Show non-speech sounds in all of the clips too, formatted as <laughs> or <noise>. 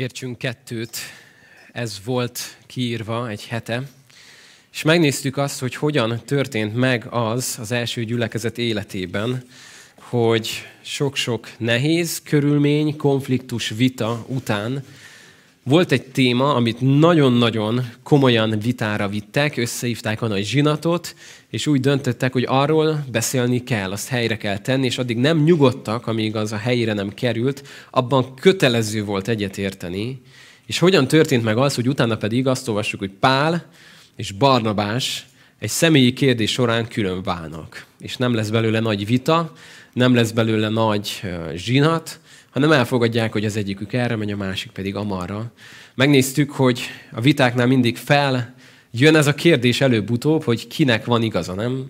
értsünk kettőt, ez volt kiírva egy hete, és megnéztük azt, hogy hogyan történt meg az az első gyülekezet életében, hogy sok-sok nehéz körülmény, konfliktus, vita után volt egy téma, amit nagyon-nagyon komolyan vitára vittek, összehívták a nagy zsinatot, és úgy döntöttek, hogy arról beszélni kell, azt helyre kell tenni, és addig nem nyugodtak, amíg az a helyére nem került, abban kötelező volt egyetérteni. És hogyan történt meg az, hogy utána pedig azt olvassuk, hogy Pál és Barnabás egy személyi kérdés során külön válnak. És nem lesz belőle nagy vita, nem lesz belőle nagy zsinat, hanem elfogadják, hogy az egyikük erre megy, a másik pedig amarra. Megnéztük, hogy a vitáknál mindig fel jön ez a kérdés előbb-utóbb, hogy kinek van igaza, nem?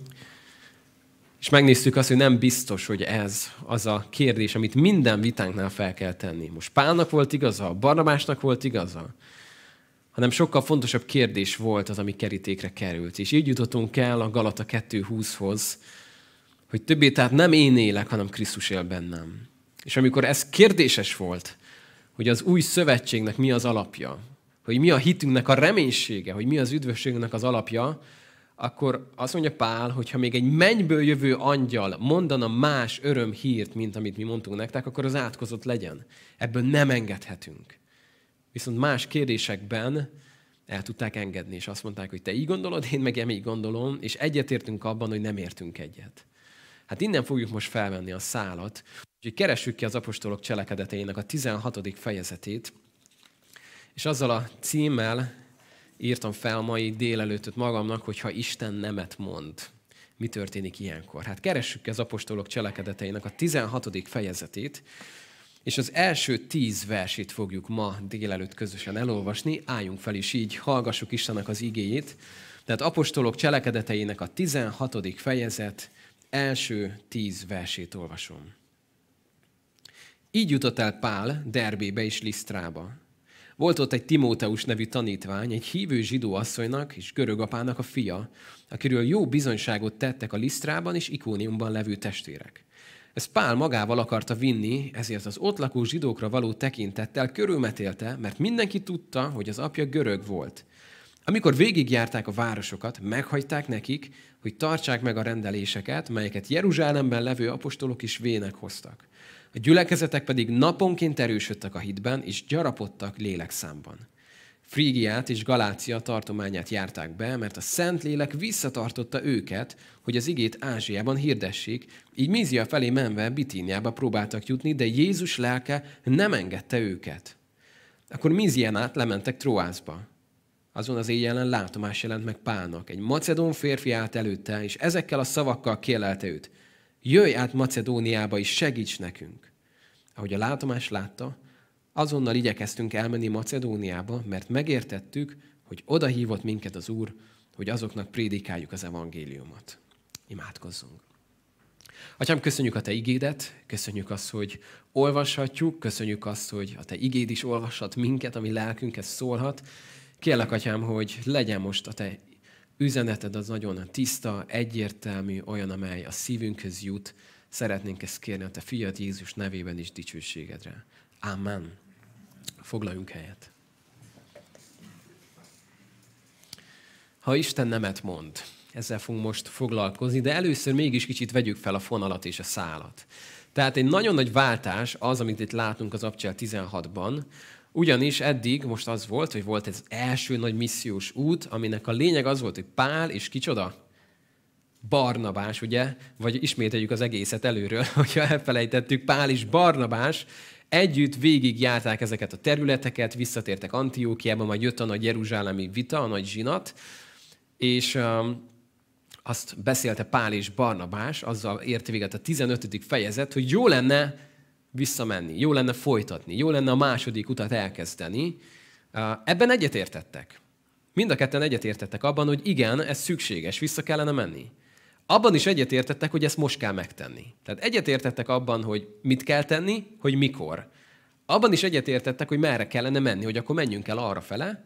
És megnéztük azt, hogy nem biztos, hogy ez az a kérdés, amit minden vitánknál fel kell tenni. Most Pálnak volt igaza, Barnabásnak volt igaza, hanem sokkal fontosabb kérdés volt az, ami kerítékre került. És így jutottunk el a Galata 2.20-hoz, hogy többé tehát nem én élek, hanem Krisztus él bennem. És amikor ez kérdéses volt, hogy az új szövetségnek mi az alapja, hogy mi a hitünknek a reménysége, hogy mi az üdvösségnek az alapja, akkor azt mondja Pál, hogy ha még egy mennyből jövő angyal mondana más öröm hírt, mint amit mi mondtunk nektek, akkor az átkozott legyen. Ebből nem engedhetünk. Viszont más kérdésekben el tudták engedni, és azt mondták, hogy te így gondolod, én meg így gondolom, és egyetértünk abban, hogy nem értünk egyet. Hát innen fogjuk most felvenni a szálat, Úgyhogy keressük ki az apostolok cselekedeteinek a 16. fejezetét, és azzal a címmel írtam fel mai délelőttöt magamnak, hogy ha Isten nemet mond, mi történik ilyenkor. Hát keressük ki az apostolok cselekedeteinek a 16. fejezetét, és az első tíz versét fogjuk ma délelőtt közösen elolvasni. Álljunk fel is így, hallgassuk Istennek az igéjét. Tehát apostolok cselekedeteinek a 16. fejezet első tíz versét olvasom. Így jutott el Pál Derbébe és Lisztrába. Volt ott egy Timóteus nevű tanítvány, egy hívő zsidó asszonynak és görög apának a fia, akiről jó bizonyságot tettek a Lisztrában és Ikóniumban levő testvérek. Ez Pál magával akarta vinni, ezért az ott lakó zsidókra való tekintettel körülmetélte, mert mindenki tudta, hogy az apja görög volt. Amikor végigjárták a városokat, meghagyták nekik, hogy tartsák meg a rendeléseket, melyeket Jeruzsálemben levő apostolok is vének hoztak. A gyülekezetek pedig naponként erősödtek a hitben, és gyarapodtak lélekszámban. Frígiát és Galácia tartományát járták be, mert a Szent Lélek visszatartotta őket, hogy az igét Ázsiában hirdessék, így Mízia felé menve Bitíniába próbáltak jutni, de Jézus lelke nem engedte őket. Akkor Mízián át lementek Troászba. Azon az éjjelen látomás jelent meg Pálnak. Egy macedón férfi állt előtte, és ezekkel a szavakkal kérlelte őt jöjj át Macedóniába és segíts nekünk. Ahogy a látomás látta, azonnal igyekeztünk elmenni Macedóniába, mert megértettük, hogy oda hívott minket az Úr, hogy azoknak prédikáljuk az evangéliumot. Imádkozzunk. Atyám, köszönjük a Te igédet, köszönjük azt, hogy olvashatjuk, köszönjük azt, hogy a Te igéd is olvashat minket, ami lelkünkhez szólhat. Kérlek, Atyám, hogy legyen most a Te üzeneted az nagyon tiszta, egyértelmű, olyan, amely a szívünkhöz jut. Szeretnénk ezt kérni a Te fiat Jézus nevében is dicsőségedre. Amen. Foglaljunk helyet. Ha Isten nemet mond, ezzel fogunk most foglalkozni, de először mégis kicsit vegyük fel a fonalat és a szálat. Tehát egy nagyon nagy váltás az, amit itt látunk az Abcsel 16-ban, ugyanis eddig most az volt, hogy volt ez első nagy missziós út, aminek a lényeg az volt, hogy Pál és kicsoda? Barnabás, ugye? Vagy ismételjük az egészet előről, <laughs> hogyha elfelejtettük, Pál és Barnabás együtt végigjárták ezeket a területeket, visszatértek Antiókiába, majd jött a nagy jeruzsálemi vita, a nagy zsinat, és um, azt beszélte Pál és Barnabás, azzal ért véget a 15. fejezet, hogy jó lenne visszamenni, jó lenne folytatni, jó lenne a második utat elkezdeni. Ebben egyetértettek. Mind a ketten egyetértettek abban, hogy igen, ez szükséges, vissza kellene menni. Abban is egyetértettek, hogy ezt most kell megtenni. Tehát egyetértettek abban, hogy mit kell tenni, hogy mikor. Abban is egyetértettek, hogy merre kellene menni, hogy akkor menjünk el arra fele.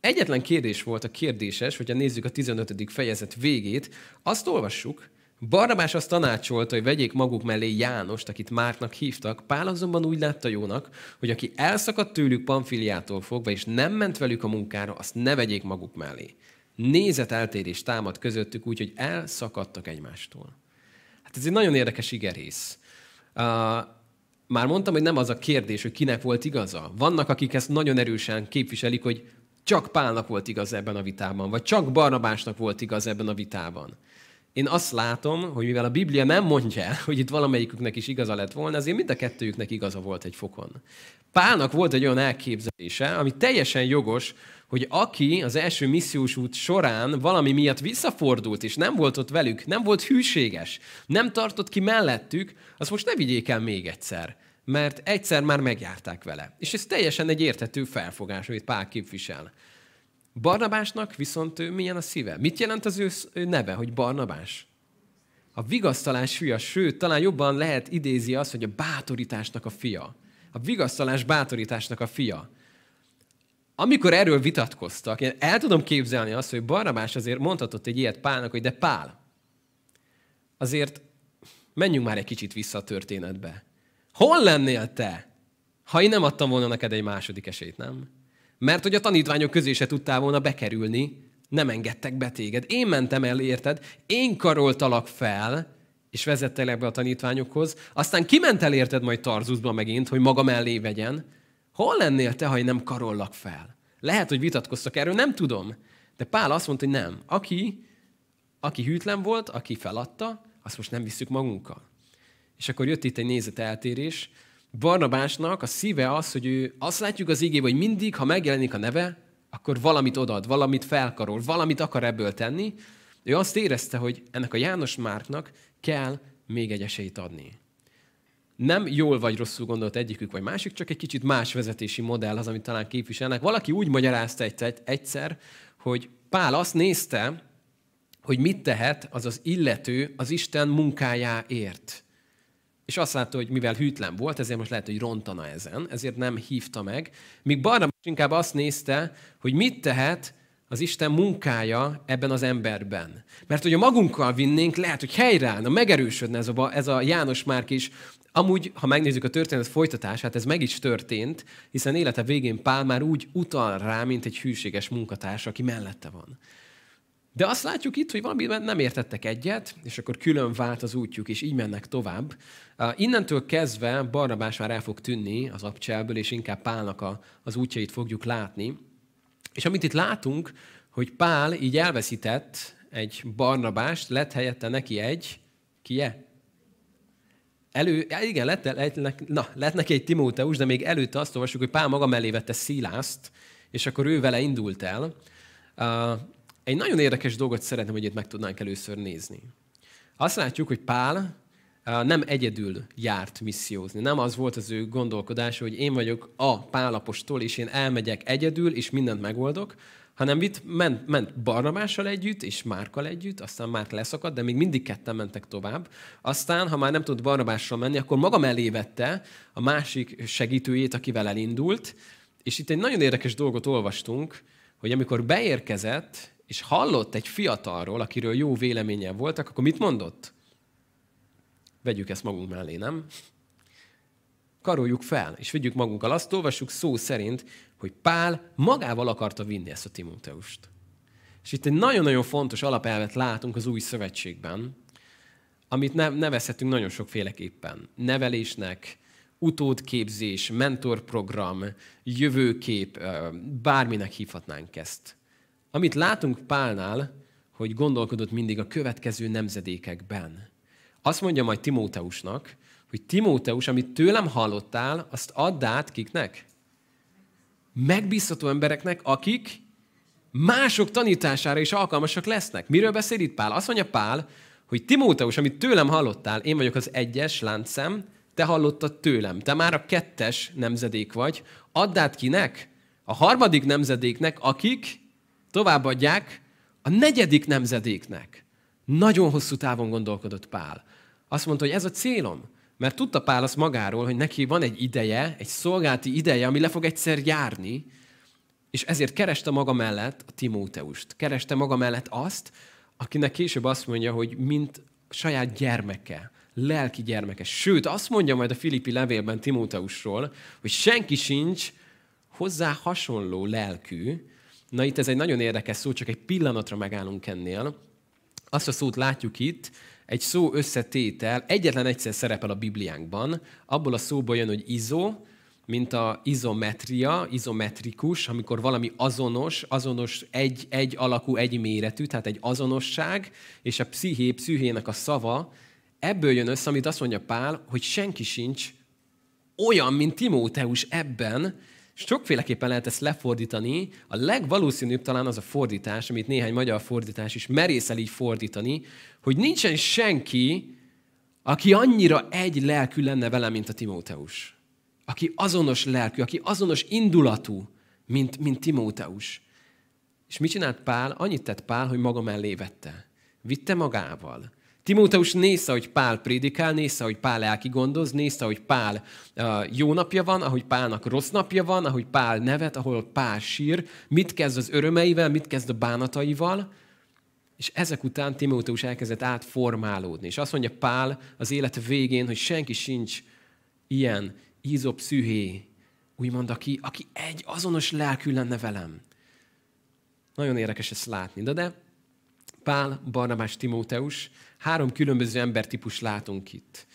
Egyetlen kérdés volt a kérdéses, hogyha nézzük a 15. fejezet végét, azt olvassuk, Barnabás azt tanácsolta, hogy vegyék maguk mellé Jánost, akit Márknak hívtak. Pál azonban úgy látta jónak, hogy aki elszakadt tőlük Pamfiliától fogva, és nem ment velük a munkára, azt ne vegyék maguk mellé. Nézeteltérés támad közöttük, úgyhogy elszakadtak egymástól. Hát ez egy nagyon érdekes igerész. Uh, már mondtam, hogy nem az a kérdés, hogy kinek volt igaza. Vannak, akik ezt nagyon erősen képviselik, hogy csak Pálnak volt igaz ebben a vitában, vagy csak Barnabásnak volt igaz ebben a vitában. Én azt látom, hogy mivel a Biblia nem mondja <laughs> hogy itt valamelyiküknek is igaza lett volna, azért mind a kettőjüknek igaza volt egy fokon. Pálnak volt egy olyan elképzelése, ami teljesen jogos, hogy aki az első missziós út során valami miatt visszafordult, és nem volt ott velük, nem volt hűséges, nem tartott ki mellettük, azt most ne vigyék el még egyszer, mert egyszer már megjárták vele. És ez teljesen egy értető felfogás, amit Pál képvisel. Barnabásnak viszont milyen a szíve? Mit jelent az ő neve, hogy Barnabás? A vigasztalás fia, sőt, talán jobban lehet idézi azt, hogy a bátorításnak a fia. A vigasztalás bátorításnak a fia. Amikor erről vitatkoztak, én el tudom képzelni azt, hogy Barnabás azért mondhatott egy ilyet Pálnak, hogy de Pál, azért menjünk már egy kicsit vissza a történetbe. Hol lennél te, ha én nem adtam volna neked egy második esélyt, nem? Mert hogy a tanítványok közé se tudtál volna bekerülni, nem engedtek be téged. Én mentem el, érted? Én karoltalak fel, és vezettelek be a tanítványokhoz. Aztán kiment el, érted, majd Tarzuszba megint, hogy maga mellé vegyen. Hol lennél te, ha én nem karollak fel? Lehet, hogy vitatkoztak erről, nem tudom. De Pál azt mondta, hogy nem. Aki, aki hűtlen volt, aki feladta, azt most nem visszük magunkkal. És akkor jött itt egy nézeteltérés, Barnabásnak a szíve az, hogy ő azt látjuk az igébe, hogy mindig, ha megjelenik a neve, akkor valamit odad, valamit felkarol, valamit akar ebből tenni. Ő azt érezte, hogy ennek a János Márknak kell még egy esélyt adni. Nem jól vagy rosszul gondolt egyikük vagy másik, csak egy kicsit más vezetési modell az, amit talán képviselnek. Valaki úgy magyarázta egyszer, hogy Pál azt nézte, hogy mit tehet az az illető az Isten munkájáért. És azt látta, hogy mivel hűtlen volt, ezért most lehet, hogy rontana ezen, ezért nem hívta meg. Míg Barnabás inkább azt nézte, hogy mit tehet az Isten munkája ebben az emberben. Mert hogyha magunkkal vinnénk, lehet, hogy helyreállna, megerősödne ez a, ez a János Márk is. Amúgy, ha megnézzük a történet folytatását, ez meg is történt, hiszen élete végén Pál már úgy utal rá, mint egy hűséges munkatárs, aki mellette van. De azt látjuk itt, hogy valamiben nem értettek egyet, és akkor külön vált az útjuk, és így mennek tovább. Innentől kezdve Barnabás már el fog tűnni az abcselből, és inkább Pálnak a, az útjait fogjuk látni. És amit itt látunk, hogy Pál így elveszített egy Barnabást, lett helyette neki egy, kie? Elő, igen, lett, lett, na, lett neki egy Timóteus, de még előtte azt olvassuk, hogy Pál maga mellé vette Szilászt, és akkor ő vele indult el. Egy nagyon érdekes dolgot szeretném, hogy itt meg tudnánk először nézni. Azt látjuk, hogy Pál nem egyedül járt missziózni. Nem az volt az ő gondolkodása, hogy én vagyok a pálapostól, és én elmegyek egyedül, és mindent megoldok, hanem itt ment, ment Barnabással együtt, és Márkal együtt, aztán Márk leszakadt, de még mindig ketten mentek tovább. Aztán, ha már nem tud Barnabással menni, akkor maga mellé vette a másik segítőjét, akivel elindult, és itt egy nagyon érdekes dolgot olvastunk, hogy amikor beérkezett, és hallott egy fiatalról, akiről jó véleménye voltak, akkor mit mondott? Vegyük ezt magunk mellé, nem? Karoljuk fel, és vigyük magunkkal. Azt olvassuk szó szerint, hogy Pál magával akarta vinni ezt a Timóteust. És itt egy nagyon-nagyon fontos alapelvet látunk az új szövetségben, amit nevezhetünk nagyon sokféleképpen. Nevelésnek, utódképzés, mentorprogram, jövőkép, bárminek hívhatnánk ezt. Amit látunk Pálnál, hogy gondolkodott mindig a következő nemzedékekben. Azt mondja majd Timóteusnak, hogy Timóteus, amit tőlem hallottál, azt add át kiknek? Megbízható embereknek, akik mások tanítására is alkalmasak lesznek. Miről beszél itt Pál? Azt mondja Pál, hogy Timóteus, amit tőlem hallottál, én vagyok az egyes láncszem, te hallottad tőlem. Te már a kettes nemzedék vagy. Add át kinek? A harmadik nemzedéknek, akik továbbadják a negyedik nemzedéknek. Nagyon hosszú távon gondolkodott Pál. Azt mondta, hogy ez a célom. Mert tudta Pál azt magáról, hogy neki van egy ideje, egy szolgálti ideje, ami le fog egyszer járni, és ezért kereste maga mellett a Timóteust. Kereste maga mellett azt, akinek később azt mondja, hogy mint saját gyermeke, lelki gyermeke. Sőt, azt mondja majd a Filippi levélben Timóteusról, hogy senki sincs hozzá hasonló lelkű. Na itt ez egy nagyon érdekes szó, csak egy pillanatra megállunk ennél. Azt a szót látjuk itt, egy szó összetétel, egyetlen egyszer szerepel a Bibliánkban, abból a szóból jön, hogy izó, mint a izometria, izometrikus, amikor valami azonos, azonos egy, egy alakú, egy méretű, tehát egy azonosság, és a psziché, pszichének a szava, ebből jön össze, amit azt mondja Pál, hogy senki sincs olyan, mint Timóteus ebben, Sokféleképpen lehet ezt lefordítani. A legvalószínűbb talán az a fordítás, amit néhány magyar fordítás is merészel így fordítani, hogy nincsen senki, aki annyira egy lelkű lenne vele, mint a Timóteus. Aki azonos lelkű, aki azonos indulatú, mint, mint Timóteus. És mit csinált Pál? Annyit tett Pál, hogy maga mellé vette. Vitte magával. Timóteus nézte, hogy Pál prédikál, nézte, hogy Pál lelki gondoz, nézte, hogy Pál uh, jó napja van, ahogy Pálnak rossz napja van, ahogy Pál nevet, ahol Pál sír, mit kezd az örömeivel, mit kezd a bánataival, és ezek után Timóteus elkezdett átformálódni. És azt mondja Pál az élet végén, hogy senki sincs ilyen ízopszühé, úgymond, aki, aki egy azonos lelkű lenne velem. Nagyon érdekes ezt látni. De, de Pál, Barnabás, Timóteus, három különböző embertípus látunk itt.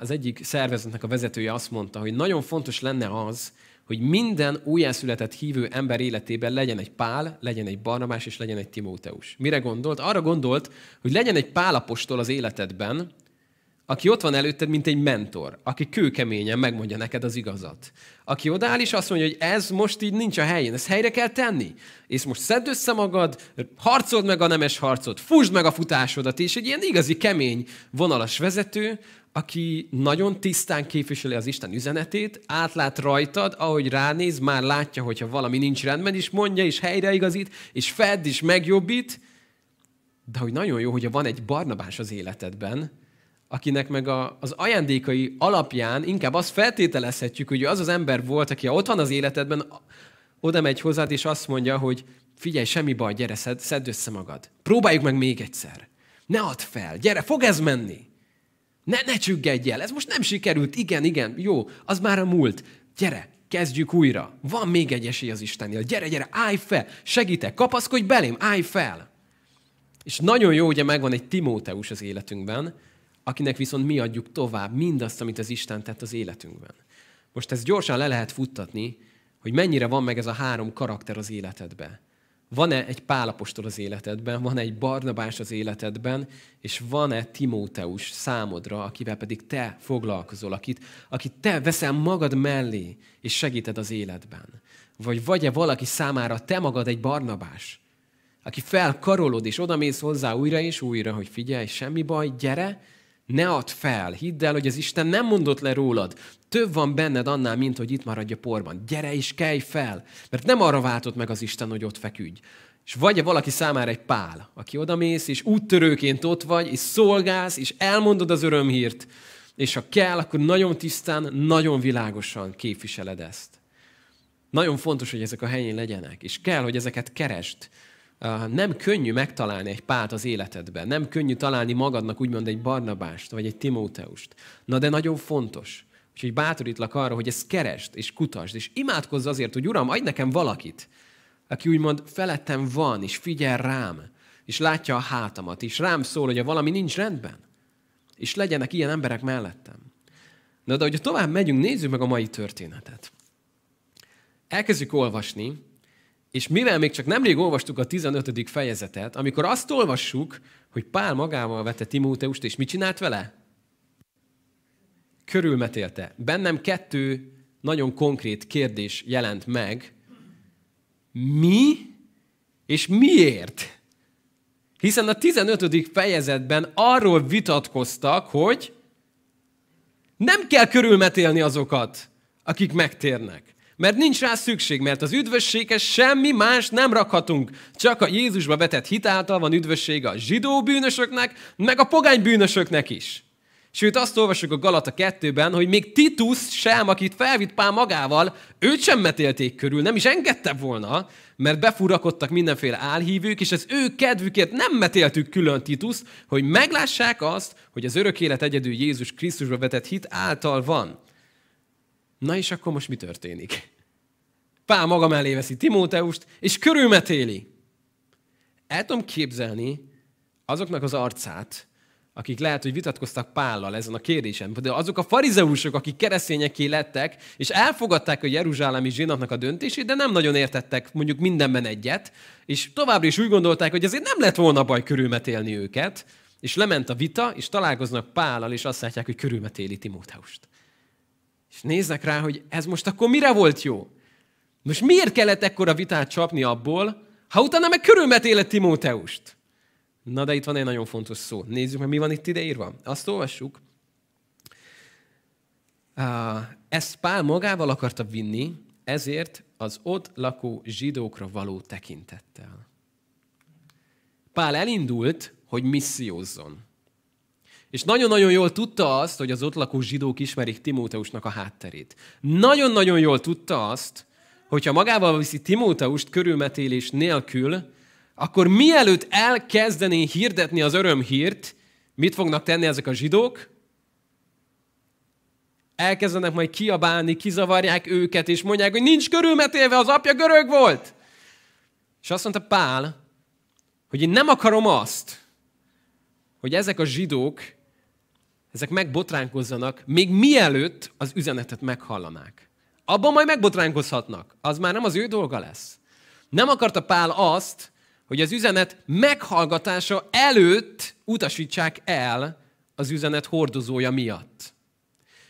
Az egyik szervezetnek a vezetője azt mondta, hogy nagyon fontos lenne az, hogy minden újjászületett hívő ember életében legyen egy Pál, legyen egy Barnabás és legyen egy Timóteus. Mire gondolt? Arra gondolt, hogy legyen egy Pálapostól az életedben, aki ott van előtted, mint egy mentor, aki kőkeményen megmondja neked az igazat. Aki odáll és azt mondja, hogy ez most így nincs a helyén, ezt helyre kell tenni. És most szedd össze magad, harcold meg a nemes harcot, fusd meg a futásodat, és egy ilyen igazi kemény vonalas vezető, aki nagyon tisztán képviseli az Isten üzenetét, átlát rajtad, ahogy ránéz, már látja, hogyha valami nincs rendben, és mondja, és helyreigazít, és fedd, és megjobbít, de hogy nagyon jó, hogyha van egy Barnabás az életedben, akinek meg a, az ajándékai alapján inkább azt feltételezhetjük, hogy az az ember volt, aki ott van az életedben, oda megy hozzád, és azt mondja, hogy figyelj, semmi baj, gyere, szed, szedd össze magad. Próbáljuk meg még egyszer. Ne add fel, gyere, fog ez menni. Ne, ne csüggedj el, ez most nem sikerült, igen, igen, jó, az már a múlt. Gyere, kezdjük újra. Van még egy esély az Istennél. Gyere, gyere, állj fel, segítek, kapaszkodj belém, állj fel. És nagyon jó, hogy megvan egy Timóteus az életünkben, akinek viszont mi adjuk tovább mindazt, amit az Isten tett az életünkben. Most ezt gyorsan le lehet futtatni, hogy mennyire van meg ez a három karakter az életedben. Van-e egy Pálapostól az életedben, van-e egy Barnabás az életedben, és van-e Timóteus számodra, akivel pedig te foglalkozol, akit, akit te veszel magad mellé, és segíted az életben. Vagy vagy-e valaki számára te magad egy Barnabás, aki felkarolod, és odamész hozzá újra és újra, hogy figyelj, semmi baj, gyere, ne add fel, hidd el, hogy az Isten nem mondott le rólad. Több van benned annál, mint hogy itt maradj a porban. Gyere és kelj fel, mert nem arra váltott meg az Isten, hogy ott feküdj. És vagy valaki számára egy pál, aki odamész, és úttörőként ott vagy, és szolgálsz, és elmondod az örömhírt, és ha kell, akkor nagyon tisztán, nagyon világosan képviseled ezt. Nagyon fontos, hogy ezek a helyén legyenek, és kell, hogy ezeket kerest nem könnyű megtalálni egy párt az életedben, nem könnyű találni magadnak úgymond egy Barnabást, vagy egy Timóteust. Na de nagyon fontos. Úgyhogy bátorítlak arra, hogy ezt kerest, és kutasd, és imádkozz azért, hogy Uram, adj nekem valakit, aki úgymond felettem van, és figyel rám, és látja a hátamat, és rám szól, hogy valami nincs rendben. És legyenek ilyen emberek mellettem. Na de, hogy tovább megyünk, nézzük meg a mai történetet. Elkezdjük olvasni, és mivel még csak nemrég olvastuk a 15. fejezetet, amikor azt olvassuk, hogy Pál magával vette Timóteust, és mit csinált vele? Körülmetélte. Bennem kettő nagyon konkrét kérdés jelent meg. Mi és miért? Hiszen a 15. fejezetben arról vitatkoztak, hogy nem kell körülmetélni azokat, akik megtérnek. Mert nincs rá szükség, mert az üdvösséghez semmi más nem rakhatunk. Csak a Jézusba vetett hitáltal van üdvössége a zsidó bűnösöknek, meg a pogány bűnösöknek is. Sőt, azt olvasjuk a Galata 2-ben, hogy még Titus sem, akit felvitt Pál magával, őt sem metélték körül, nem is engedte volna, mert befurakodtak mindenféle álhívők, és az ő kedvükért nem metéltük külön Titus, hogy meglássák azt, hogy az örök élet egyedül Jézus Krisztusba vetett hit által van. Na és akkor most mi történik? Pál maga mellé veszi Timóteust, és körülmetéli. El tudom képzelni azoknak az arcát, akik lehet, hogy vitatkoztak Pállal ezen a kérdésen, de azok a farizeusok, akik keresztényeké lettek, és elfogadták a jeruzsálemi zsinatnak a döntését, de nem nagyon értettek mondjuk mindenben egyet, és továbbra is úgy gondolták, hogy azért nem lett volna baj körülmetélni őket, és lement a vita, és találkoznak Pállal, és azt látják, hogy körülmetéli Timóteust. És néznek rá, hogy ez most akkor mire volt jó? Most miért kellett ekkora vitát csapni abból, ha utána meg körülmetélet Timóteust? Na de itt van egy nagyon fontos szó. Nézzük meg, mi van itt ideírva. Azt olvassuk. Ezt Pál magával akarta vinni, ezért az ott lakó zsidókra való tekintettel. Pál elindult, hogy missziózzon. És nagyon-nagyon jól tudta azt, hogy az ott lakó zsidók ismerik Timóteusnak a hátterét. Nagyon-nagyon jól tudta azt, hogyha magával viszi Timóteust körülmetélés nélkül, akkor mielőtt elkezdené hirdetni az örömhírt, mit fognak tenni ezek a zsidók? Elkezdenek majd kiabálni, kizavarják őket, és mondják, hogy nincs körülmetélve, az apja görög volt. És azt mondta Pál, hogy én nem akarom azt, hogy ezek a zsidók, ezek megbotránkozzanak, még mielőtt az üzenetet meghallanák. Abban majd megbotránkozhatnak. Az már nem az ő dolga lesz. Nem akarta Pál azt, hogy az üzenet meghallgatása előtt utasítsák el az üzenet hordozója miatt.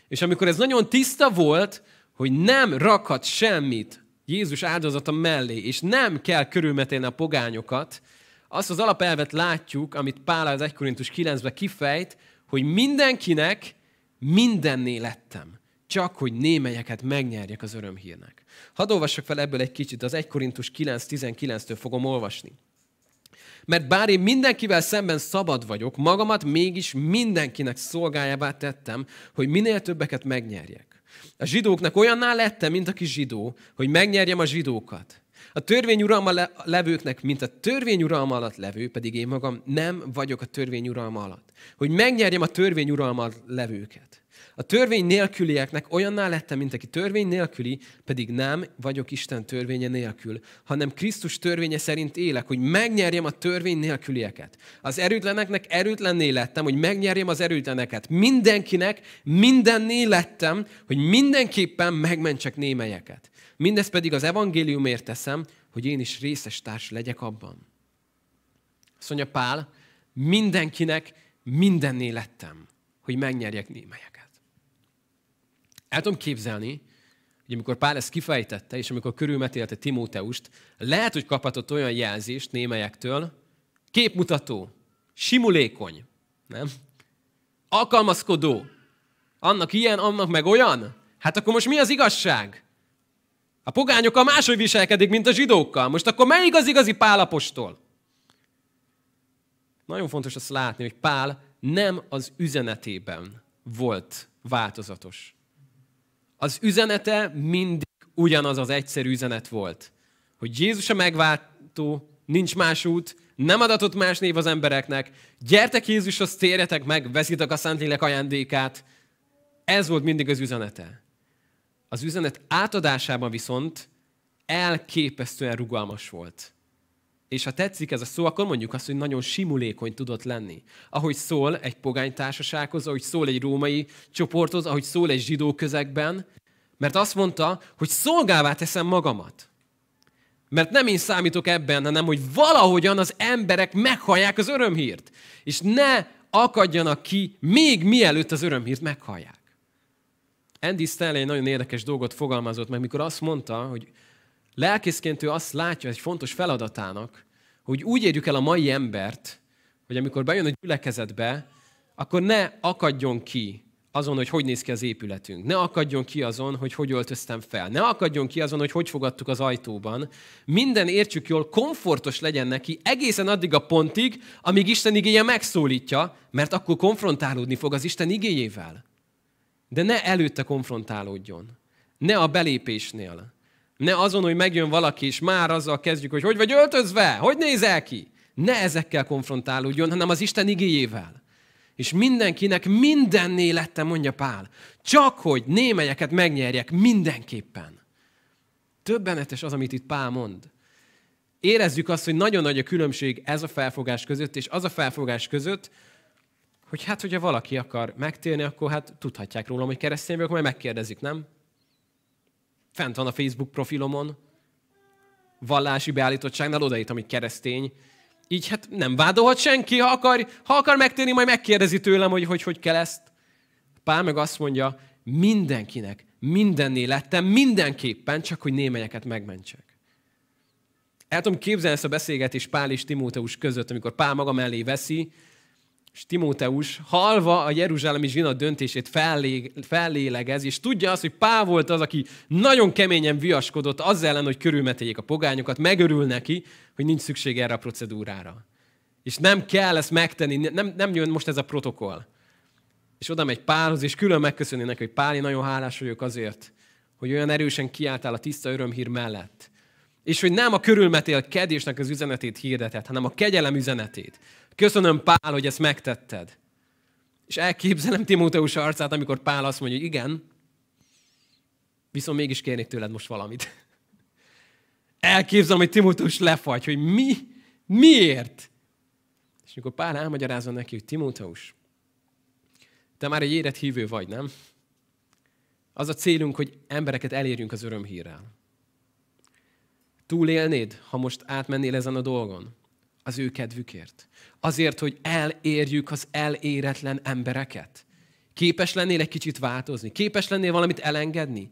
És amikor ez nagyon tiszta volt, hogy nem rakhat semmit Jézus áldozata mellé, és nem kell körülmetélni a pogányokat, azt az alapelvet látjuk, amit Pál az 1 Korintus 9-ben kifejt, hogy mindenkinek mindenné lettem, csak hogy némelyeket megnyerjek az örömhírnek. Hadd olvassak fel ebből egy kicsit, az 1 Korintus 9.19-től fogom olvasni. Mert bár én mindenkivel szemben szabad vagyok, magamat mégis mindenkinek szolgájává tettem, hogy minél többeket megnyerjek. A zsidóknak olyanná lettem, mint aki zsidó, hogy megnyerjem a zsidókat. A törvény uralma levőknek, mint a törvény uralma alatt levő, pedig én magam nem vagyok a törvény uralma alatt. Hogy megnyerjem a törvény uralma levőket. A törvény nélkülieknek olyanná lettem, mint aki törvény nélküli, pedig nem vagyok Isten törvénye nélkül, hanem Krisztus törvénye szerint élek, hogy megnyerjem a törvény nélkülieket. Az erőtleneknek erőtlenné lettem, hogy megnyerjem az erőtleneket. Mindenkinek mindenné lettem, hogy mindenképpen megmentsek némelyeket. Mindezt pedig az evangéliumért teszem, hogy én is részes társ legyek abban. Azt mondja Pál, mindenkinek mindenné lettem, hogy megnyerjek némelyeket. El tudom képzelni, hogy amikor Pál ezt kifejtette, és amikor körülmetélte Timóteust, lehet, hogy kaphatott olyan jelzést némelyektől, képmutató, simulékony, nem? Alkalmazkodó. Annak ilyen, annak meg olyan? Hát akkor most mi az igazság? A pogányokkal máshogy viselkedik, mint a zsidókkal. Most akkor melyik az igazi Pálapostól? Nagyon fontos azt látni, hogy Pál nem az üzenetében volt változatos az üzenete mindig ugyanaz az egyszerű üzenet volt. Hogy Jézus a megváltó, nincs más út, nem adatott más név az embereknek, gyertek Jézushoz, térjetek meg, veszitek a Szentlélek ajándékát. Ez volt mindig az üzenete. Az üzenet átadásában viszont elképesztően rugalmas volt. És ha tetszik ez a szó, akkor mondjuk azt, hogy nagyon simulékony tudott lenni. Ahogy szól egy pogány társasághoz, ahogy szól egy római csoporthoz, ahogy szól egy zsidó közegben, mert azt mondta, hogy szolgává teszem magamat. Mert nem én számítok ebben, hanem hogy valahogyan az emberek meghallják az örömhírt. És ne akadjanak ki, még mielőtt az örömhírt meghallják. Andy Stanley nagyon érdekes dolgot fogalmazott meg, mikor azt mondta, hogy lelkészként ő azt látja egy fontos feladatának, hogy úgy érjük el a mai embert, hogy amikor bejön a gyülekezetbe, akkor ne akadjon ki azon, hogy hogy néz ki az épületünk. Ne akadjon ki azon, hogy hogy öltöztem fel. Ne akadjon ki azon, hogy hogy fogadtuk az ajtóban. Minden értsük jól, komfortos legyen neki egészen addig a pontig, amíg Isten igéje megszólítja, mert akkor konfrontálódni fog az Isten igéjével. De ne előtte konfrontálódjon. Ne a belépésnél. Ne azon, hogy megjön valaki, és már azzal kezdjük, hogy hogy vagy öltözve, hogy nézel ki. Ne ezekkel konfrontálódjon, hanem az Isten igéjével. És mindenkinek mindenné lettem, mondja Pál. Csak hogy némelyeket megnyerjek mindenképpen. Többenetes az, amit itt Pál mond. Érezzük azt, hogy nagyon nagy a különbség ez a felfogás között, és az a felfogás között, hogy hát, hogyha valaki akar megtérni, akkor hát tudhatják rólam, hogy keresztény vagyok, majd megkérdezik, nem? Fent van a Facebook profilomon, vallási beállítottságnál odaítom, hogy keresztény, így hát nem vádolhat senki, ha akar, ha akar megtérni, majd megkérdezi tőlem, hogy hogy, hogy kell ezt. Pál meg azt mondja, mindenkinek, mindenné lettem, mindenképpen, csak hogy némelyeket megmentsek. El tudom képzelni ezt a beszélgetést Pál és Timóteus között, amikor Pál maga mellé veszi, és Timóteus halva a jeruzsálemi zsinat döntését fellé, fellélegez, és tudja azt, hogy Pál volt az, aki nagyon keményen viaskodott az ellen, hogy körülmeteljék a pogányokat, megörül neki, hogy nincs szükség erre a procedúrára. És nem kell ezt megtenni, nem, nem jön most ez a protokoll. És oda megy Pálhoz, és külön megköszöni neki, hogy Pál, én nagyon hálás vagyok azért, hogy olyan erősen kiálltál a tiszta örömhír mellett. És hogy nem a körülmetélkedésnek az üzenetét hirdetett, hanem a kegyelem üzenetét. Köszönöm, Pál, hogy ezt megtetted. És elképzelem Timóteus arcát, amikor Pál azt mondja, hogy igen, viszont mégis kérnék tőled most valamit. Elképzelem, hogy Timóteus lefagy, hogy mi, miért? És amikor Pál elmagyarázza neki, hogy Timóteus, te már egy érett hívő vagy, nem? Az a célunk, hogy embereket elérjünk az örömhírrel. Túlélnéd, ha most átmennél ezen a dolgon? Az ő kedvükért. Azért, hogy elérjük az eléretlen embereket. Képes lennél egy kicsit változni? Képes lennél valamit elengedni?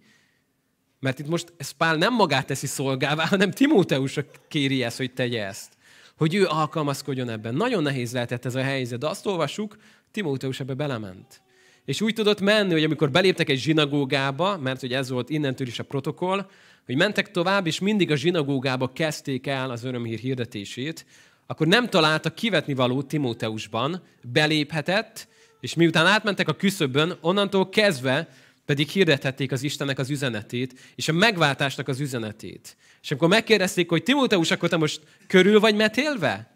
Mert itt most ez Pál nem magát teszi szolgává, hanem Timóteus kéri ezt, hogy tegye ezt. Hogy ő alkalmazkodjon ebben. Nagyon nehéz lehetett ez a helyzet, de azt olvassuk, Timóteus ebbe belement. És úgy tudott menni, hogy amikor beléptek egy zsinagógába, mert hogy ez volt innentől is a protokoll, hogy mentek tovább, és mindig a zsinagógába kezdték el az örömhír hirdetését, akkor nem találtak kivetni valót Timóteusban, beléphetett, és miután átmentek a küszöbön, onnantól kezdve pedig hirdethették az Istennek az üzenetét, és a megváltásnak az üzenetét. És amikor megkérdezték, hogy Timóteus, akkor te most körül vagy metélve?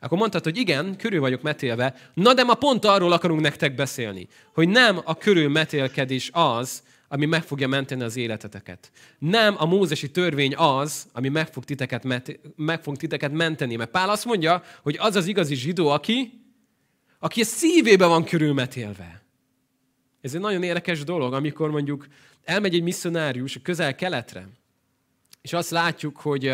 Akkor mondtad, hogy igen, körül vagyok metélve. Na de ma pont arról akarunk nektek beszélni, hogy nem a körül metélkedés az, ami meg fogja menteni az életeteket. Nem a mózesi törvény az, ami meg fog, titeket, meg fog titeket menteni. Mert Pál azt mondja, hogy az az igazi zsidó, aki, aki a szívébe van körülmetélve. Ez egy nagyon érdekes dolog, amikor mondjuk elmegy egy misszionárius a közel-keletre, és azt látjuk, hogy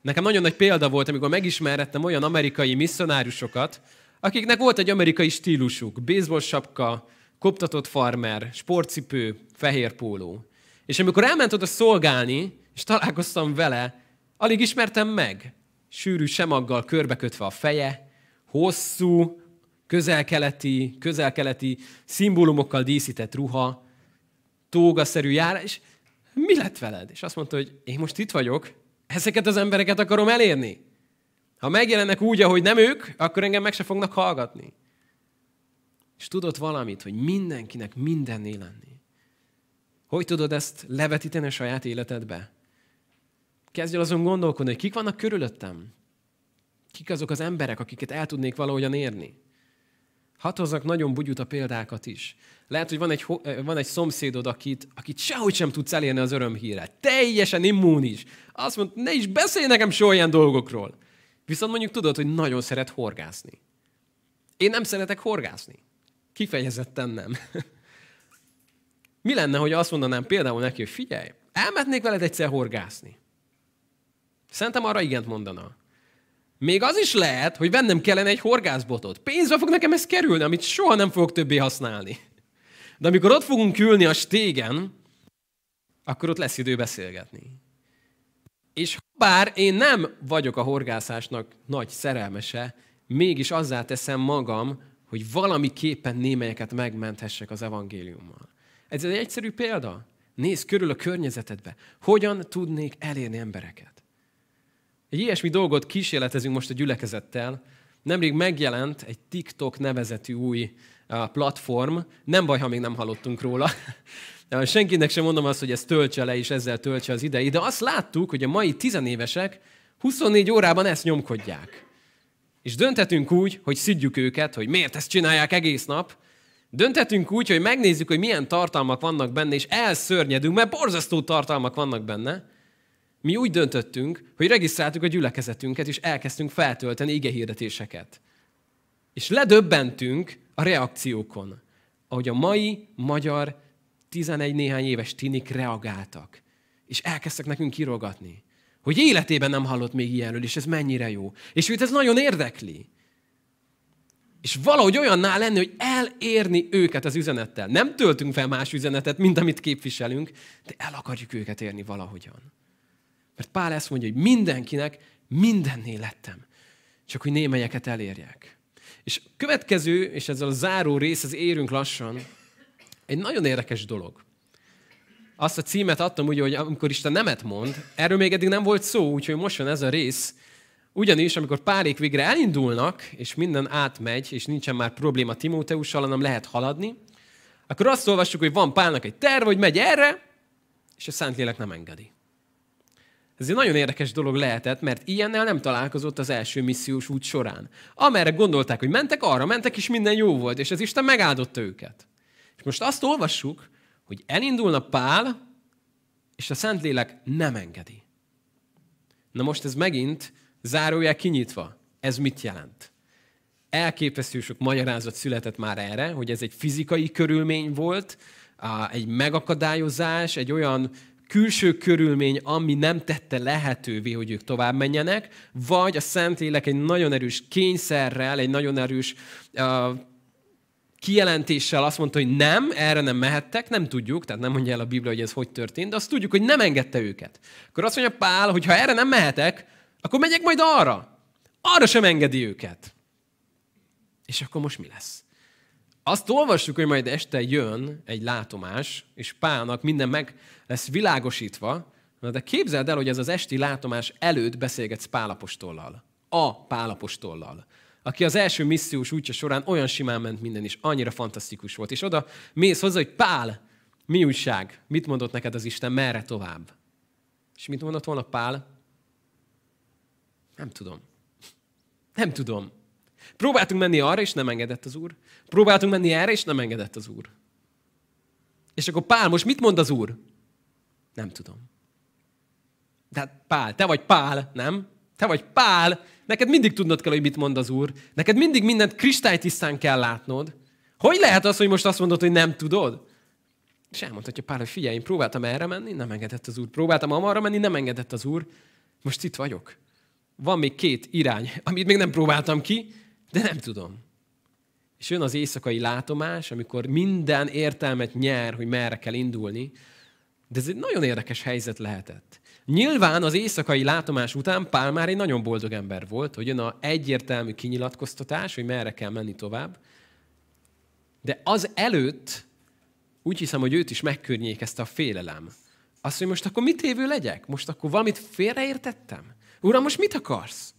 nekem nagyon nagy példa volt, amikor megismerettem olyan amerikai misszionáriusokat, akiknek volt egy amerikai stílusuk, baseball sapka, koptatott farmer, sportcipő, fehér póló. És amikor elment oda szolgálni, és találkoztam vele, alig ismertem meg. Sűrű semaggal körbekötve a feje, hosszú, közelkeleti, közelkeleti szimbólumokkal díszített ruha, tógaszerű jár, és mi lett veled? És azt mondta, hogy én most itt vagyok, ezeket az embereket akarom elérni. Ha megjelennek úgy, ahogy nem ők, akkor engem meg se fognak hallgatni. És tudod valamit, hogy mindenkinek mindenné lenni. Hogy tudod ezt levetíteni a saját életedbe? Kezdj el azon gondolkodni, hogy kik vannak körülöttem. Kik azok az emberek, akiket el tudnék valahogyan érni. Hadd hozzak nagyon bugyuta példákat is. Lehet, hogy van egy, van egy szomszédod, akit, akit sehogy sem tudsz elérni az örömhíre. Teljesen immunis. Azt mondta, ne is beszélj nekem soha ilyen dolgokról. Viszont mondjuk tudod, hogy nagyon szeret horgászni. Én nem szeretek horgászni. Kifejezetten nem. <laughs> Mi lenne, hogy azt mondanám például neki, hogy figyelj, elmetnék veled egyszer horgászni. Szerintem arra igent mondana. Még az is lehet, hogy vennem kellene egy horgászbotot. Pénzbe fog nekem ez kerülni, amit soha nem fogok többé használni. De amikor ott fogunk ülni a stégen, akkor ott lesz idő beszélgetni. És bár én nem vagyok a horgászásnak nagy szerelmese, mégis azzá teszem magam, hogy valamiképpen némelyeket megmenthessek az evangéliummal. Ez egy egyszerű példa. Nézd körül a környezetedbe. Hogyan tudnék elérni embereket? Egy ilyesmi dolgot kísérletezünk most a gyülekezettel. Nemrég megjelent egy TikTok nevezetű új platform. Nem baj, ha még nem hallottunk róla. <laughs> Senkinek sem mondom azt, hogy ez töltse le, és ezzel töltse az idei, de azt láttuk, hogy a mai tizenévesek 24 órában ezt nyomkodják. És döntetünk úgy, hogy szidjuk őket, hogy miért ezt csinálják egész nap. Döntetünk úgy, hogy megnézzük, hogy milyen tartalmak vannak benne, és elszörnyedünk, mert borzasztó tartalmak vannak benne. Mi úgy döntöttünk, hogy regisztráltuk a gyülekezetünket, és elkezdtünk feltölteni igehirdetéseket. És ledöbbentünk a reakciókon, ahogy a mai magyar 11 néhány éves tinik reagáltak, és elkezdtek nekünk kirogatni, hogy életében nem hallott még ilyenről, és ez mennyire jó. És őt ez nagyon érdekli. És valahogy olyanná lenni, hogy elérni őket az üzenettel. Nem töltünk fel más üzenetet, mint amit képviselünk, de el akarjuk őket érni valahogyan. Mert Pál ezt mondja, hogy mindenkinek mindennél lettem. Csak hogy némelyeket elérjek. És következő, és ezzel a záró rész, az érünk lassan, egy nagyon érdekes dolog. Azt a címet adtam ugye, hogy amikor Isten nemet mond, erről még eddig nem volt szó, úgyhogy most van ez a rész. Ugyanis, amikor párék végre elindulnak, és minden átmegy, és nincsen már probléma Timóteussal, hanem lehet haladni, akkor azt olvassuk, hogy van Pálnak egy terv, hogy megy erre, és a Szentlélek nem engedi. Ez egy nagyon érdekes dolog lehetett, mert ilyennel nem találkozott az első missziós út során. Amerre gondolták, hogy mentek, arra mentek, és minden jó volt, és az Isten megáldotta őket. És most azt olvassuk, hogy elindulna Pál, és a Szentlélek nem engedi. Na most ez megint zárójel kinyitva. Ez mit jelent? Elképesztő sok magyarázat született már erre, hogy ez egy fizikai körülmény volt, egy megakadályozás, egy olyan külső körülmény, ami nem tette lehetővé, hogy ők tovább menjenek, vagy a Szentlélek egy nagyon erős kényszerrel, egy nagyon erős kijelentéssel azt mondta, hogy nem, erre nem mehettek, nem tudjuk, tehát nem mondja el a Biblia, hogy ez hogy történt, de azt tudjuk, hogy nem engedte őket. Akkor azt mondja Pál, hogy ha erre nem mehetek, akkor megyek majd arra. Arra sem engedi őket. És akkor most mi lesz? Azt olvassuk, hogy majd este jön egy látomás, és Pálnak minden meg lesz világosítva, de képzeld el, hogy ez az esti látomás előtt beszélgetsz Pálapostollal. A Pálapostollal aki az első missziós útja során olyan simán ment minden, és annyira fantasztikus volt. És oda mész hozzá, hogy Pál, mi újság? Mit mondott neked az Isten, merre tovább? És mit mondott volna Pál? Nem tudom. Nem tudom. Próbáltunk menni arra, és nem engedett az Úr. Próbáltunk menni erre, és nem engedett az Úr. És akkor Pál, most mit mond az Úr? Nem tudom. De hát Pál, te vagy Pál, nem? Te vagy Pál, neked mindig tudnod kell, hogy mit mond az Úr. Neked mindig mindent kristálytisztán kell látnod. Hogy lehet az, hogy most azt mondod, hogy nem tudod? És elmondhatja Pál, hogy figyelj, én próbáltam erre menni, nem engedett az Úr. Próbáltam amarra menni, nem engedett az Úr. Most itt vagyok. Van még két irány, amit még nem próbáltam ki, de nem tudom. És jön az éjszakai látomás, amikor minden értelmet nyer, hogy merre kell indulni. De ez egy nagyon érdekes helyzet lehetett. Nyilván az éjszakai látomás után Pál már egy nagyon boldog ember volt, hogy jön a egyértelmű kinyilatkoztatás, hogy merre kell menni tovább. De az előtt úgy hiszem, hogy őt is megkörnyékezte a félelem. Azt, hogy most akkor mit évő legyek? Most akkor valamit félreértettem? Uram, most mit akarsz?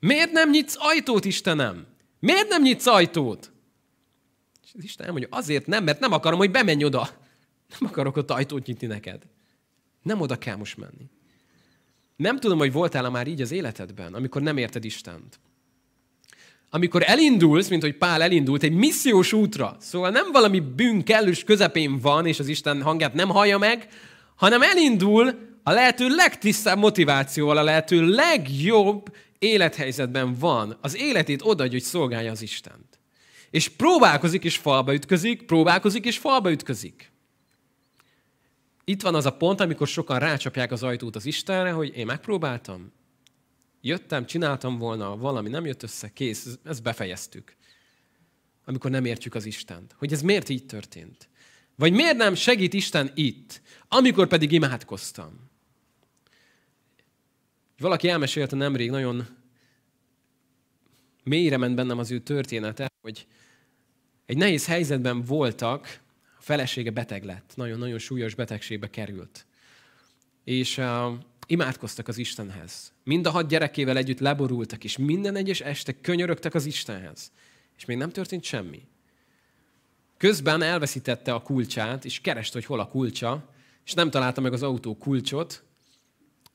Miért nem nyitsz ajtót, Istenem? Miért nem nyitsz ajtót? És az Isten mondja, azért nem, mert nem akarom, hogy bemenj oda. Nem akarok ott ajtót nyitni neked. Nem oda kell most menni. Nem tudom, hogy voltál-e már így az életedben, amikor nem érted Istent. Amikor elindulsz, mint hogy Pál elindult egy missziós útra, szóval nem valami bűn kellős közepén van, és az Isten hangját nem hallja meg, hanem elindul a lehető legtisztább motivációval, a lehető legjobb élethelyzetben van. Az életét odaadja, hogy szolgálja az Istent. És próbálkozik, és falba ütközik, próbálkozik, és falba ütközik itt van az a pont, amikor sokan rácsapják az ajtót az Istenre, hogy én megpróbáltam, jöttem, csináltam volna, valami nem jött össze, kész, ezt befejeztük. Amikor nem értjük az Istent. Hogy ez miért így történt? Vagy miért nem segít Isten itt, amikor pedig imádkoztam? Valaki elmesélte nemrég, nagyon mélyre ment bennem az ő története, hogy egy nehéz helyzetben voltak, a felesége beteg lett, nagyon-nagyon súlyos betegségbe került. És uh, imádkoztak az Istenhez. Mind a hat gyerekével együtt leborultak, és minden egyes este könyörögtek az Istenhez. És még nem történt semmi. Közben elveszítette a kulcsát, és kereste, hogy hol a kulcsa, és nem találta meg az autó kulcsot,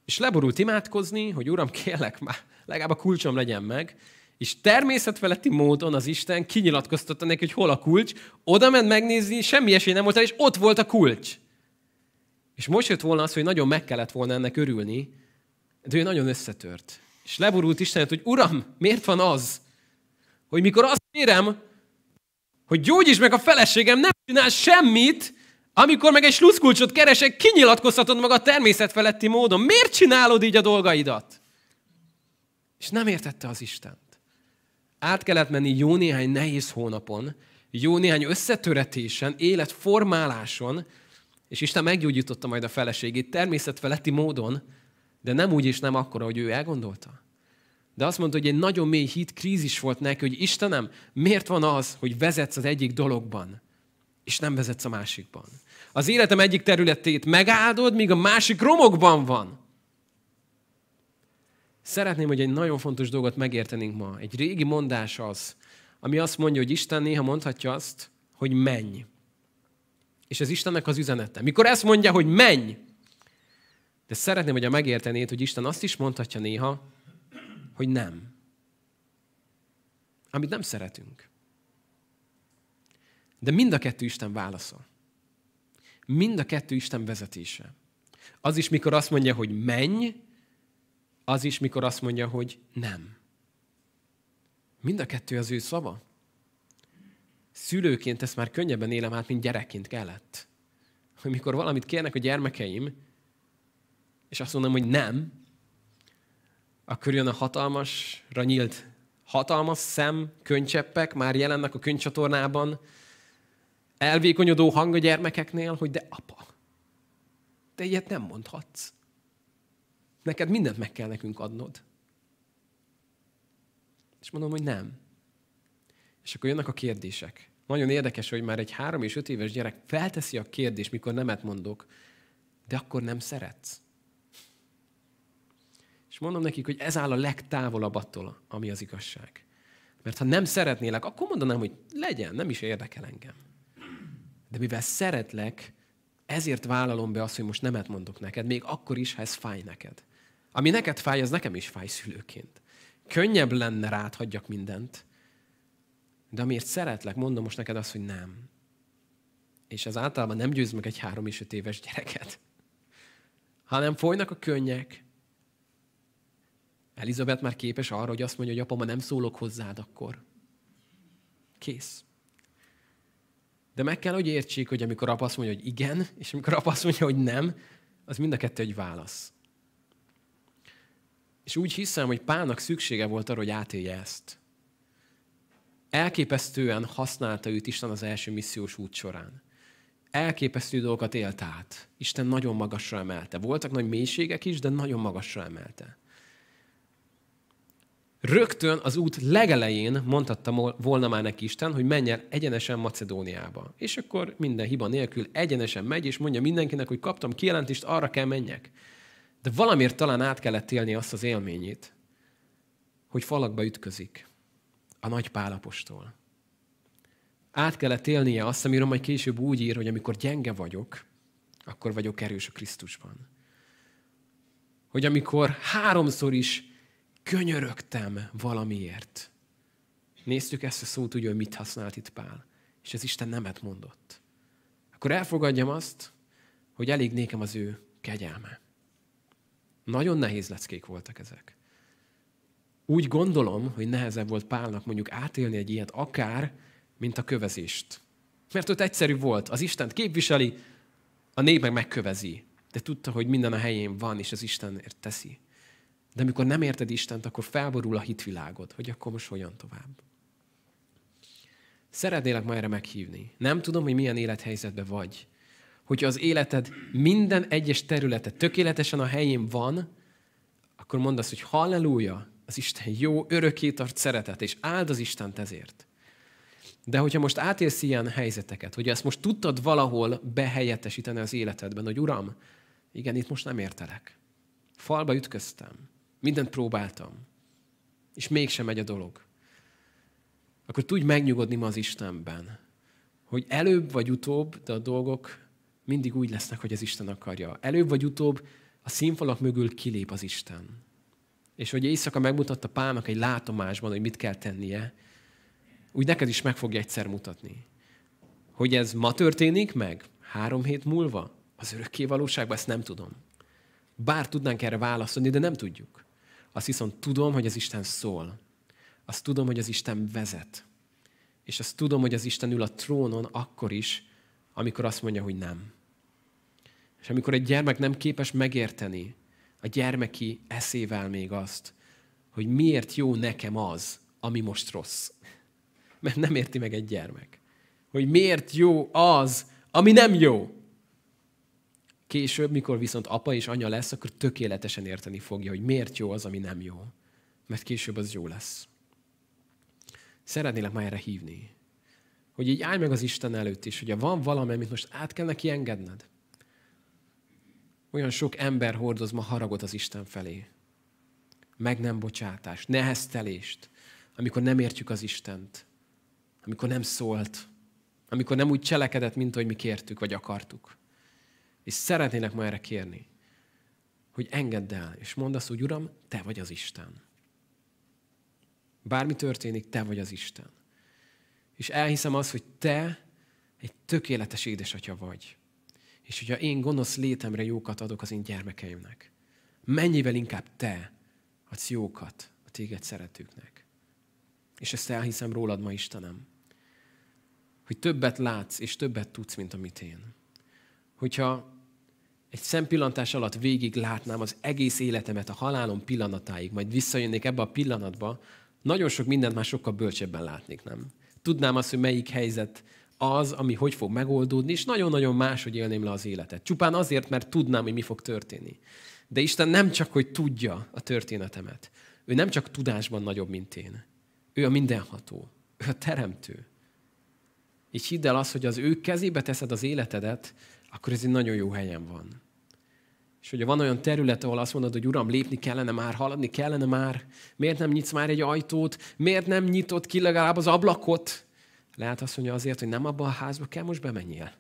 és leborult imádkozni, hogy Uram, kérlek már, legalább a kulcsom legyen meg, és természetfeletti módon az Isten kinyilatkoztatta neki, hogy hol a kulcs, oda ment megnézni, semmi esély nem volt és ott volt a kulcs. És most jött volna az, hogy nagyon meg kellett volna ennek örülni, de ő nagyon összetört. És leborult Istenet, hogy Uram, miért van az, hogy mikor azt kérem, hogy gyógyíts meg a feleségem, nem csinál semmit, amikor meg egy sluszkulcsot keresek, kinyilatkoztatod magad természetfeletti módon. Miért csinálod így a dolgaidat? És nem értette az Istent. Át kellett menni jó néhány nehéz hónapon, jó néhány összetöretésen, életformáláson, és Isten meggyógyította majd a feleségét természetfeletti módon, de nem úgy és nem akkor, ahogy ő elgondolta. De azt mondta, hogy egy nagyon mély hit krízis volt neki, hogy Istenem, miért van az, hogy vezetsz az egyik dologban, és nem vezetsz a másikban? Az életem egyik területét megáldod, míg a másik romokban van. Szeretném, hogy egy nagyon fontos dolgot megértenénk ma. Egy régi mondás az, ami azt mondja, hogy Isten néha mondhatja azt, hogy menj. És ez Istennek az üzenete. Mikor ezt mondja, hogy menj, de szeretném, hogy a megértenéd, hogy Isten azt is mondhatja néha, hogy nem. Amit nem szeretünk. De mind a kettő Isten válasza. Mind a kettő Isten vezetése. Az is, mikor azt mondja, hogy menj, az is, mikor azt mondja, hogy nem. Mind a kettő az ő szava. Szülőként ezt már könnyebben élem át, mint gyerekként kellett. Hogy mikor valamit kérnek a gyermekeim, és azt mondom, hogy nem, akkor jön a hatalmasra nyílt hatalmas szem, könycseppek már jelennek a könycsatornában, elvékonyodó hang a gyermekeknél, hogy de apa, te ilyet nem mondhatsz. Neked mindent meg kell nekünk adnod. És mondom, hogy nem. És akkor jönnek a kérdések. Nagyon érdekes, hogy már egy három és öt éves gyerek felteszi a kérdést, mikor nemet mondok, de akkor nem szeretsz. És mondom nekik, hogy ez áll a legtávolabb attól, ami az igazság. Mert ha nem szeretnélek, akkor mondanám, hogy legyen, nem is érdekel engem. De mivel szeretlek, ezért vállalom be azt, hogy most nemet mondok neked, még akkor is, ha ez fáj neked. Ami neked fáj, az nekem is fáj szülőként. Könnyebb lenne rád hagyjak mindent, de amiért szeretlek, mondom most neked azt, hogy nem. És ez általában nem győz meg egy három és öt éves gyereket. Hanem folynak a könnyek. Elizabeth már képes arra, hogy azt mondja, hogy apa, ma nem szólok hozzád akkor. Kész. De meg kell, hogy értsék, hogy amikor apa azt mondja, hogy igen, és amikor apa azt mondja, hogy nem, az mind a kettő egy válasz. És úgy hiszem, hogy Pálnak szüksége volt arra, hogy átélje ezt. Elképesztően használta őt Isten az első missziós út során. Elképesztő dolgokat élt át. Isten nagyon magasra emelte. Voltak nagy mélységek is, de nagyon magasra emelte. Rögtön az út legelején mondhatta volna már neki Isten, hogy menj el egyenesen Macedóniába. És akkor minden hiba nélkül egyenesen megy, és mondja mindenkinek, hogy kaptam kijelentést, arra kell menjek. De valamiért talán át kellett élni azt az élményét, hogy falakba ütközik a nagy pálapostól. Át kellett élnie azt, amiről majd később úgy ír, hogy amikor gyenge vagyok, akkor vagyok erős a Krisztusban. Hogy amikor háromszor is könyörögtem valamiért. Néztük ezt a szót úgy, hogy mit használt itt Pál. És ez Isten nemet mondott. Akkor elfogadjam azt, hogy elég nékem az ő kegyelme. Nagyon nehéz leckék voltak ezek. Úgy gondolom, hogy nehezebb volt Pálnak mondjuk átélni egy ilyet akár, mint a kövezést. Mert ott egyszerű volt, az Istent képviseli, a nép meg megkövezi. De tudta, hogy minden a helyén van, és az Istenért teszi. De amikor nem érted Istent, akkor felborul a hitvilágod, hogy akkor most hogyan tovább. Szeretnélek ma erre meghívni. Nem tudom, hogy milyen élethelyzetben vagy hogyha az életed minden egyes területe tökéletesen a helyén van, akkor mondd azt, hogy halleluja, az Isten jó, örökké tart szeretet, és áld az Istent ezért. De hogyha most átélsz ilyen helyzeteket, hogy ezt most tudtad valahol behelyettesíteni az életedben, hogy Uram, igen, itt most nem értelek. Falba ütköztem. Mindent próbáltam. És mégsem megy a dolog. Akkor tudj megnyugodni ma az Istenben, hogy előbb vagy utóbb, de a dolgok mindig úgy lesznek, hogy az Isten akarja. Előbb vagy utóbb a színfalak mögül kilép az Isten. És hogy éjszaka megmutatta Pálnak egy látomásban, hogy mit kell tennie, úgy neked is meg fogja egyszer mutatni. Hogy ez ma történik meg, három hét múlva, az örökké valóságban, ezt nem tudom. Bár tudnánk erre válaszolni, de nem tudjuk. Azt viszont tudom, hogy az Isten szól. Azt tudom, hogy az Isten vezet. És azt tudom, hogy az Isten ül a trónon akkor is, amikor azt mondja, hogy nem. És amikor egy gyermek nem képes megérteni a gyermeki eszével még azt, hogy miért jó nekem az, ami most rossz. Mert nem érti meg egy gyermek. Hogy miért jó az, ami nem jó. Később, mikor viszont apa és anya lesz, akkor tökéletesen érteni fogja, hogy miért jó az, ami nem jó. Mert később az jó lesz. Szeretnélek már erre hívni. Hogy így állj meg az Isten előtt is, hogyha van valami, amit most át kell neki engedned. Olyan sok ember hordoz ma haragot az Isten felé. Meg nem bocsátást, neheztelést, amikor nem értjük az Istent, amikor nem szólt, amikor nem úgy cselekedett, mint ahogy mi kértük, vagy akartuk. És szeretnének ma erre kérni, hogy engedd el, és mondd azt, hogy Uram, Te vagy az Isten. Bármi történik, Te vagy az Isten. És elhiszem azt, hogy Te egy tökéletes édesatya vagy. És hogyha én gonosz létemre jókat adok az én gyermekeimnek, mennyivel inkább Te adsz jókat a Téged szeretőknek. És ezt elhiszem rólad ma, Istenem. Hogy többet látsz, és többet tudsz, mint amit én. Hogyha egy szempillantás alatt végig látnám az egész életemet a halálom pillanatáig, majd visszajönnék ebbe a pillanatba, nagyon sok mindent már sokkal bölcsebben látnék, nem? Tudnám azt, hogy melyik helyzet az, ami hogy fog megoldódni, és nagyon-nagyon máshogy élném le az életet. Csupán azért, mert tudnám, hogy mi fog történni. De Isten nem csak, hogy tudja a történetemet. Ő nem csak tudásban nagyobb, mint én. Ő a mindenható. Ő a teremtő. Így hidd el azt, hogy az ő kezébe teszed az életedet, akkor ez egy nagyon jó helyen van. És hogyha van olyan terület, ahol azt mondod, hogy Uram, lépni kellene már, haladni kellene már, miért nem nyitsz már egy ajtót, miért nem nyitott ki legalább az ablakot? Lehet azt mondja azért, hogy nem abba a házba kell most bemenjél.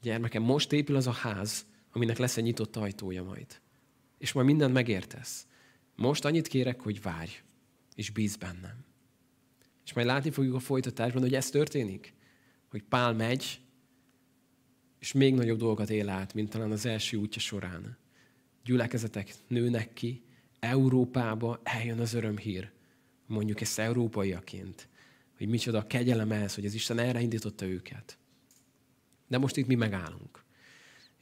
Gyermekem, most épül az a ház, aminek lesz egy nyitott ajtója majd. És majd mindent megértesz. Most annyit kérek, hogy várj, és bíz bennem. És majd látni fogjuk a folytatásban, hogy ez történik. Hogy Pál megy, és még nagyobb dolgokat él át, mint talán az első útja során. Gyülekezetek nőnek ki, Európába eljön az örömhír. Mondjuk ezt európaiaként, hogy micsoda kegyelem ez, hogy az Isten erre indította őket. De most itt mi megállunk.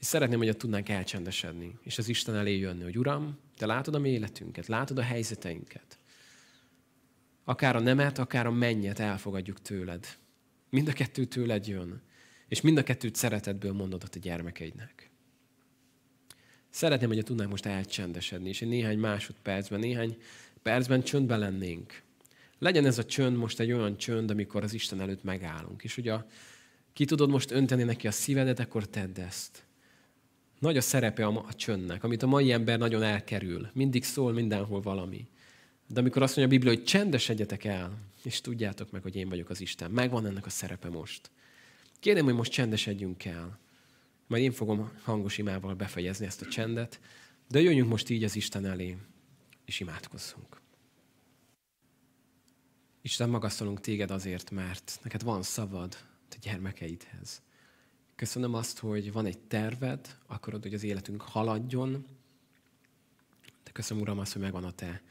És szeretném, hogy tudnánk elcsendesedni, és az Isten elé jönni, hogy Uram, Te látod a mi életünket, látod a helyzeteinket. Akár a nemet, akár a mennyet elfogadjuk tőled. Mind a kettő tőled jön. És mind a kettőt szeretetből mondod a gyermekeidnek. Szeretném, hogy tudnánk most elcsendesedni, és egy néhány másodpercben, néhány percben csöndben lennénk. Legyen ez a csönd most egy olyan csönd, amikor az Isten előtt megállunk. És ugye ki tudod most önteni neki a szívedet, akkor tedd ezt. Nagy a szerepe a, a csöndnek, amit a mai ember nagyon elkerül. Mindig szól mindenhol valami. De amikor azt mondja a Biblia, hogy csendesedjetek el, és tudjátok meg, hogy én vagyok az Isten, megvan ennek a szerepe most. Kérem, hogy most csendesedjünk el. Majd én fogom hangos imával befejezni ezt a csendet, de jöjjünk most így az Isten elé, és imádkozzunk. Isten, magasztalunk téged azért, mert neked van szavad a gyermekeidhez. Köszönöm azt, hogy van egy terved, akarod, hogy az életünk haladjon. De köszönöm, Uram, azt, hogy megvan a te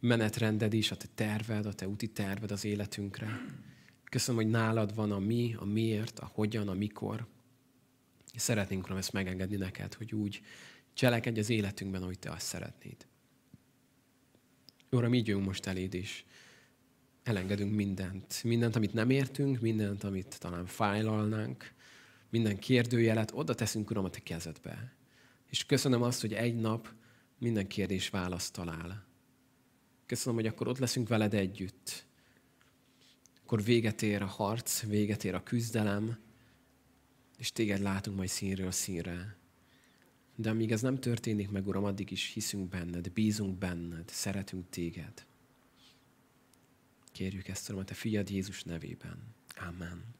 menetrended is, a te terved, a te úti terved az életünkre. Köszönöm, hogy nálad van a mi, a miért, a hogyan, a mikor. És szeretnénk, Uram, ezt megengedni neked, hogy úgy cselekedj az életünkben, ahogy te azt szeretnéd. Uram, így jövünk most eléd is. Elengedünk mindent. Mindent, amit nem értünk, mindent, amit talán fájlalnánk, minden kérdőjelet, oda teszünk, Uram, a te kezedbe. És köszönöm azt, hogy egy nap minden kérdés választ talál. Köszönöm, hogy akkor ott leszünk veled együtt akkor véget ér a harc, véget ér a küzdelem, és téged látunk majd színről színre. De amíg ez nem történik meg, Uram, addig is hiszünk benned, bízunk benned, szeretünk téged. Kérjük ezt, Uram, a te fiad Jézus nevében. Amen.